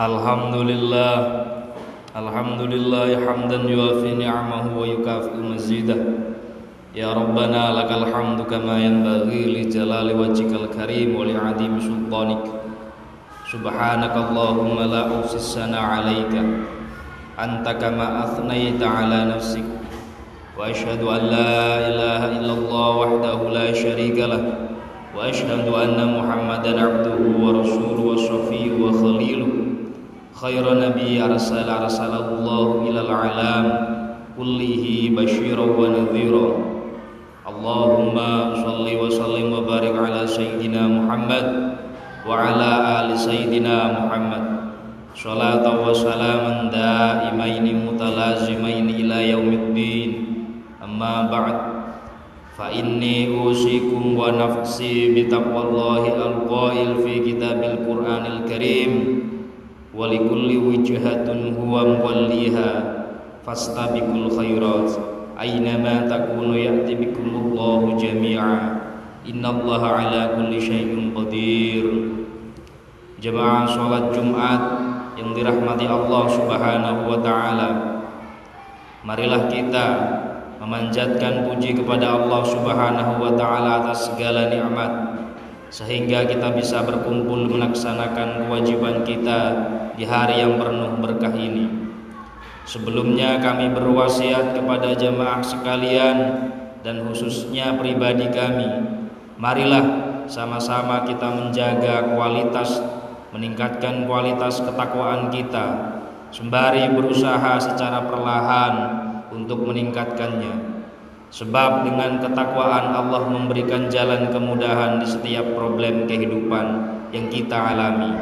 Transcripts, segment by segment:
Alhamdulillah. Alhamdulillah hamdan yuafi ni'amahu wa yukafi'u mazidah. Ya Rabbana lakal hamdu kama yanbaghi li jalali wajhikal karim wa li 'azimi sultanik. Subhanaka Allahumma la usis sana 'alaika anta kama athnayta 'ala nafsik. Wa ashhadu an la illallah wahdahu la sharika wa ashhadu anna Muhammadan 'abduhu خير نبي أرسل أرسله الله إلى العالم كله بشيرا ونذيرا اللهم صل وسلم وبارك على سيدنا محمد وعلى آل سيدنا محمد صلاة وسلاما دائمين متلازمين إلى يوم الدين أما بعد فإني أوصيكم ونفسي بتقوى الله القائل في كتاب القرآن الكريم walikulli wijhatun huwa muwalliha fastabiqul khairat. Aynama takunu ya'ti bikumullahu jami'a. Innallaha ala kulli syai'in qadir. Jemaah salat Jumat yang dirahmati Allah Subhanahu wa taala marilah kita memanjatkan puji kepada Allah Subhanahu wa taala atas segala nikmat sehingga kita bisa berkumpul melaksanakan kewajiban kita di hari yang penuh berkah ini. Sebelumnya kami berwasiat kepada jemaah sekalian dan khususnya pribadi kami, marilah sama-sama kita menjaga kualitas meningkatkan kualitas ketakwaan kita sembari berusaha secara perlahan untuk meningkatkannya Sebab dengan ketakwaan Allah memberikan jalan kemudahan di setiap problem kehidupan yang kita alami.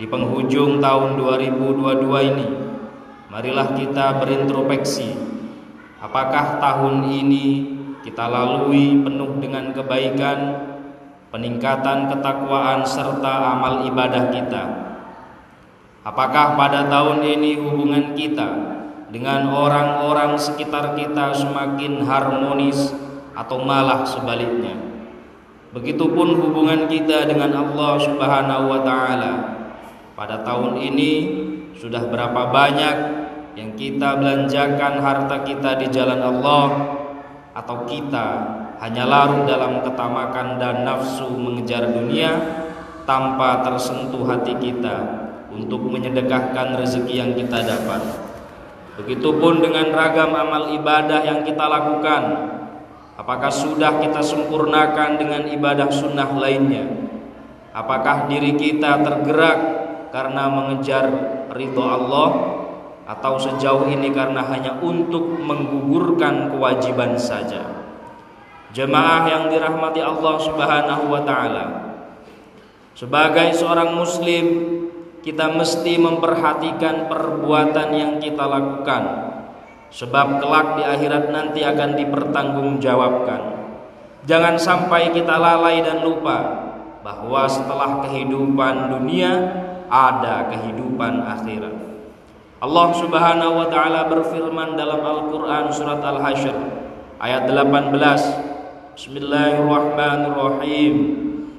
Di penghujung tahun 2022 ini, marilah kita berintrospeksi. Apakah tahun ini kita lalui penuh dengan kebaikan, peningkatan ketakwaan serta amal ibadah kita? Apakah pada tahun ini hubungan kita dengan orang-orang sekitar kita semakin harmonis atau malah sebaliknya. Begitupun hubungan kita dengan Allah Subhanahu wa taala. Pada tahun ini sudah berapa banyak yang kita belanjakan harta kita di jalan Allah atau kita hanya larut dalam ketamakan dan nafsu mengejar dunia tanpa tersentuh hati kita untuk menyedekahkan rezeki yang kita dapat. Begitupun dengan ragam amal ibadah yang kita lakukan Apakah sudah kita sempurnakan dengan ibadah sunnah lainnya? Apakah diri kita tergerak karena mengejar ridho Allah Atau sejauh ini karena hanya untuk menggugurkan kewajiban saja? Jemaah yang dirahmati Allah subhanahu wa ta'ala Sebagai seorang muslim kita mesti memperhatikan perbuatan yang kita lakukan. Sebab kelak di akhirat nanti akan dipertanggungjawabkan. Jangan sampai kita lalai dan lupa bahwa setelah kehidupan dunia ada kehidupan akhirat. Allah Subhanahu wa taala berfirman dalam Al-Qur'an surat Al-Hasyr ayat 18 Bismillahirrahmanirrahim.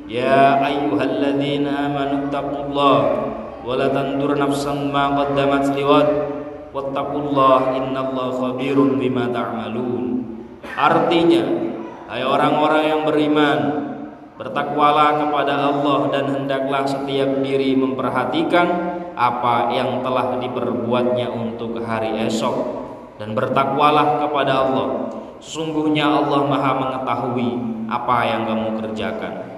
Ya ayyuhalladzina amanu taqullaha wala tandur nafsan ma qaddamat liwat wattaqullah innallaha khabirun bima ta'malun. Artinya hai orang-orang yang beriman bertakwalah kepada Allah dan hendaklah setiap diri memperhatikan apa yang telah diperbuatnya untuk hari esok dan bertakwalah kepada Allah. Sungguhnya Allah Maha mengetahui apa yang kamu kerjakan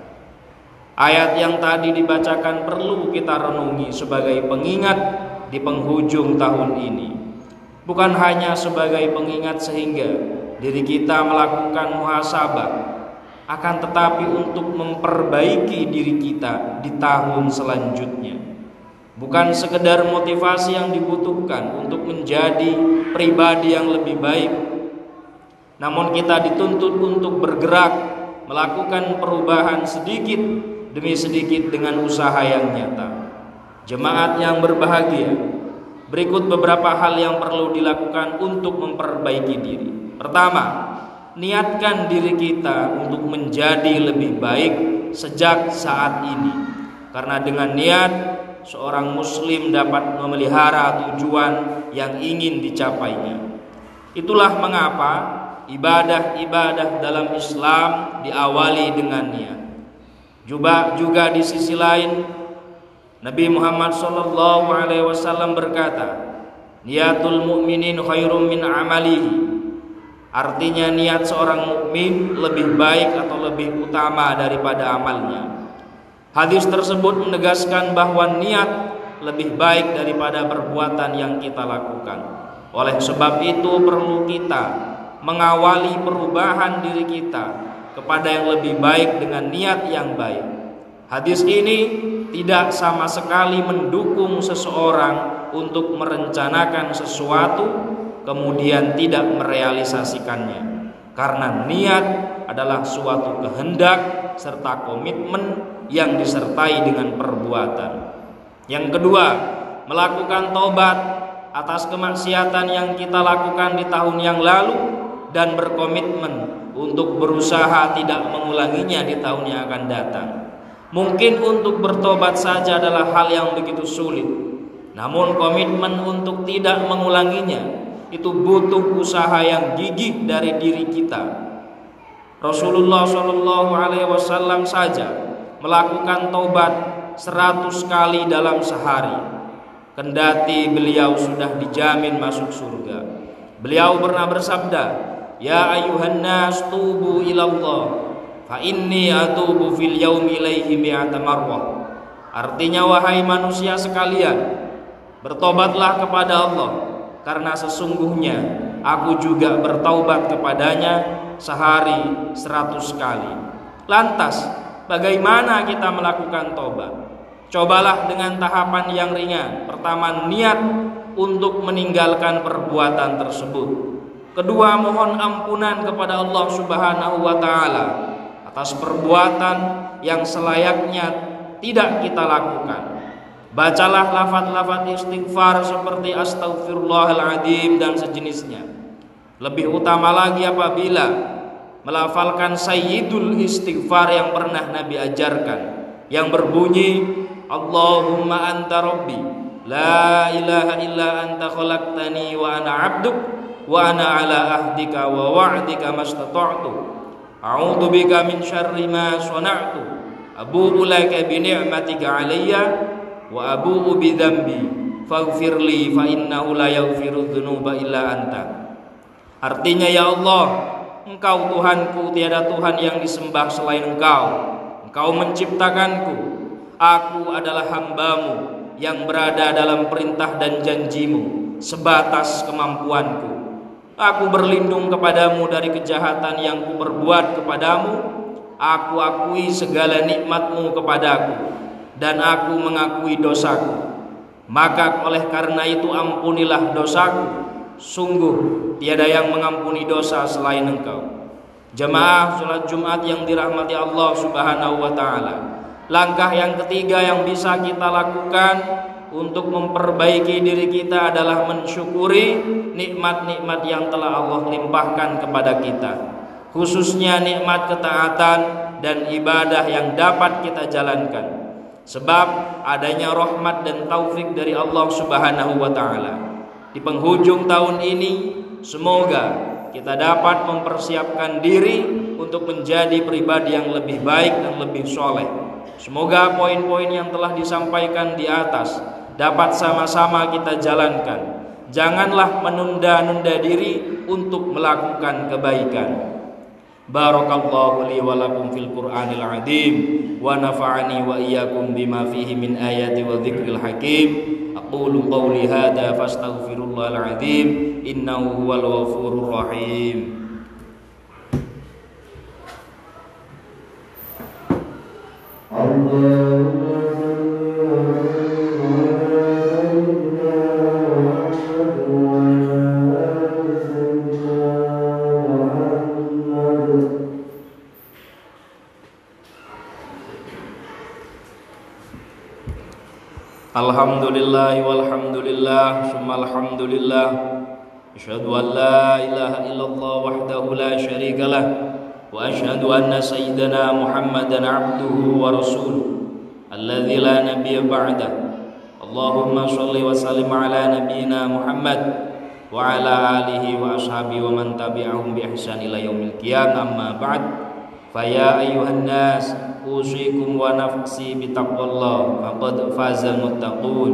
Ayat yang tadi dibacakan perlu kita renungi sebagai pengingat di penghujung tahun ini. Bukan hanya sebagai pengingat sehingga diri kita melakukan muhasabah, akan tetapi untuk memperbaiki diri kita di tahun selanjutnya. Bukan sekedar motivasi yang dibutuhkan untuk menjadi pribadi yang lebih baik, namun kita dituntut untuk bergerak melakukan perubahan sedikit demi sedikit dengan usaha yang nyata. Jemaat yang berbahagia, berikut beberapa hal yang perlu dilakukan untuk memperbaiki diri. Pertama, niatkan diri kita untuk menjadi lebih baik sejak saat ini. Karena dengan niat seorang muslim dapat memelihara tujuan yang ingin dicapainya. Itulah mengapa ibadah-ibadah dalam Islam diawali dengan niat. Juga juga di sisi lain Nabi Muhammad sallallahu alaihi wasallam berkata, "Niatul mu'minin khairum min amalihi." Artinya niat seorang mukmin lebih baik atau lebih utama daripada amalnya. Hadis tersebut menegaskan bahwa niat lebih baik daripada perbuatan yang kita lakukan. Oleh sebab itu perlu kita mengawali perubahan diri kita kepada yang lebih baik dengan niat yang baik. Hadis ini tidak sama sekali mendukung seseorang untuk merencanakan sesuatu kemudian tidak merealisasikannya. Karena niat adalah suatu kehendak serta komitmen yang disertai dengan perbuatan. Yang kedua, melakukan tobat atas kemaksiatan yang kita lakukan di tahun yang lalu dan berkomitmen untuk berusaha tidak mengulanginya di tahun yang akan datang. Mungkin untuk bertobat saja adalah hal yang begitu sulit. Namun komitmen untuk tidak mengulanginya itu butuh usaha yang gigih dari diri kita. Rasulullah Shallallahu alaihi wasallam saja melakukan taubat seratus kali dalam sehari kendati beliau sudah dijamin masuk surga beliau pernah bersabda ya ayuhan nas tubu ilallah fa inni atubu fil yaumi ilaihi mi'ata marwah artinya wahai manusia sekalian bertobatlah kepada Allah karena sesungguhnya aku juga bertaubat kepadanya sehari seratus kali lantas bagaimana kita melakukan tobat. Cobalah dengan tahapan yang ringan. Pertama, niat untuk meninggalkan perbuatan tersebut. Kedua, mohon ampunan kepada Allah Subhanahu wa taala atas perbuatan yang selayaknya tidak kita lakukan. Bacalah lafaz-lafaz istighfar seperti astaghfirullahaladzim dan sejenisnya. Lebih utama lagi apabila melafalkan sayyidul istighfar yang pernah Nabi ajarkan yang berbunyi Allahumma anta rabbi la ilaha illa anta khalaqtani wa ana 'abduk wa ana 'ala ahdika wa wa'dika mastata'tu a'udzu bika min syarri ma sana'tu abu'u laka bi ni'matika 'alayya wa abu'u bi dhanbi faghfirli fa innahu la yaghfiru dzunuba illa anta artinya ya Allah Engkau Tuhanku, tiada Tuhan yang disembah selain Engkau. Engkau menciptakanku. Aku adalah hambamu yang berada dalam perintah dan janjimu sebatas kemampuanku. Aku berlindung kepadamu dari kejahatan yang kuperbuat kepadamu. Aku akui segala nikmatmu kepadaku dan aku mengakui dosaku. Maka oleh karena itu ampunilah dosaku Sungguh tiada yang mengampuni dosa selain engkau Jemaah sholat Jumat yang dirahmati Allah subhanahu wa ta'ala Langkah yang ketiga yang bisa kita lakukan Untuk memperbaiki diri kita adalah mensyukuri Nikmat-nikmat yang telah Allah limpahkan kepada kita. Khususnya nikmat ketaatan dan ibadah yang dapat kita jalankan. Sebab adanya rahmat dan taufik dari Allah subhanahu wa ta'ala. Di penghujung tahun ini semoga kita dapat mempersiapkan diri untuk menjadi pribadi yang lebih baik dan lebih soleh. Semoga poin-poin yang telah disampaikan di atas dapat sama-sama kita jalankan. Janganlah menunda-nunda diri untuk melakukan kebaikan. Barakallahu li wa lakum fil Qur'anil azim wa nafa'ani wa iyyakum bima fihi min ayati wa dzikril hakim. Aqulu qawli hadza fastaghfirullahal azim innahu huwal ghafurur rahim. الحمد لله والحمد لله ثم الحمد لله أشهد أن لا إله إلا الله وحده لا شريك له وأشهد أن سيدنا محمدا عبده ورسوله الذي لا نبي بعده اللهم صل وسلم على نبينا محمد وعلى آله وأصحابه ومن تبعهم بإحسان إلى يوم القيامة أما بعد فيا أيها الناس أوصيكم ونفسي بتقوى الله فقد فاز المتقون.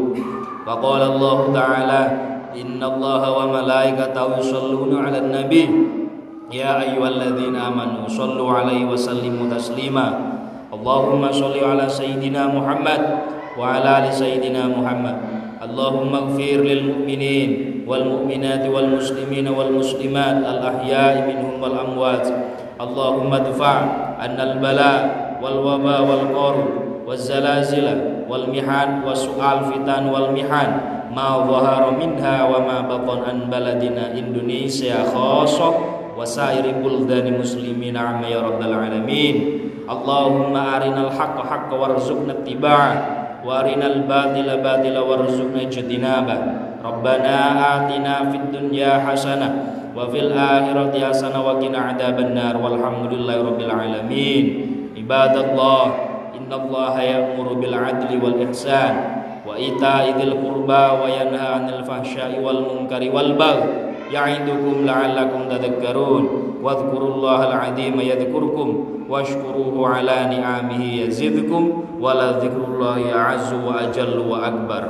وقال الله تعالى إن الله وملائكته يصلون على النبي. يا أيها الذين آمنوا صلوا عليه وسلموا تسليما. اللهم صل على سيدنا محمد وعلى آل سيدنا محمد. اللهم اغفر للمؤمنين والمؤمنات والمسلمين والمسلمات الأحياء منهم والأموات. اللهم ادفع عنا البلاء والوباء والقر والزلازل والمحن وسؤال فتن والمحن ما ظهر منها وما بطن عن بلدنا إندونيسيا خاصة وسائر بلدان المسلمين عما يا رب العالمين. اللهم أرنا الحق حق وارزقنا اتباعه وأرنا الباطل باطلا وارزقنا اجتنابه. ربنا آتنا في الدنيا حسنة وفي الآخرة حسنة وقنا عذاب النار والحمد لله رب العالمين عباد الله إن الله يأمر بالعدل والإحسان وإيتاء ذي القربى وينهى عن الفحشاء والمنكر والبغي يعظكم لعلكم تذكرون واذكروا الله العظيم يذكركم واشكروه على نعمه يزدكم ولذكر الله أعز وأجل وأكبر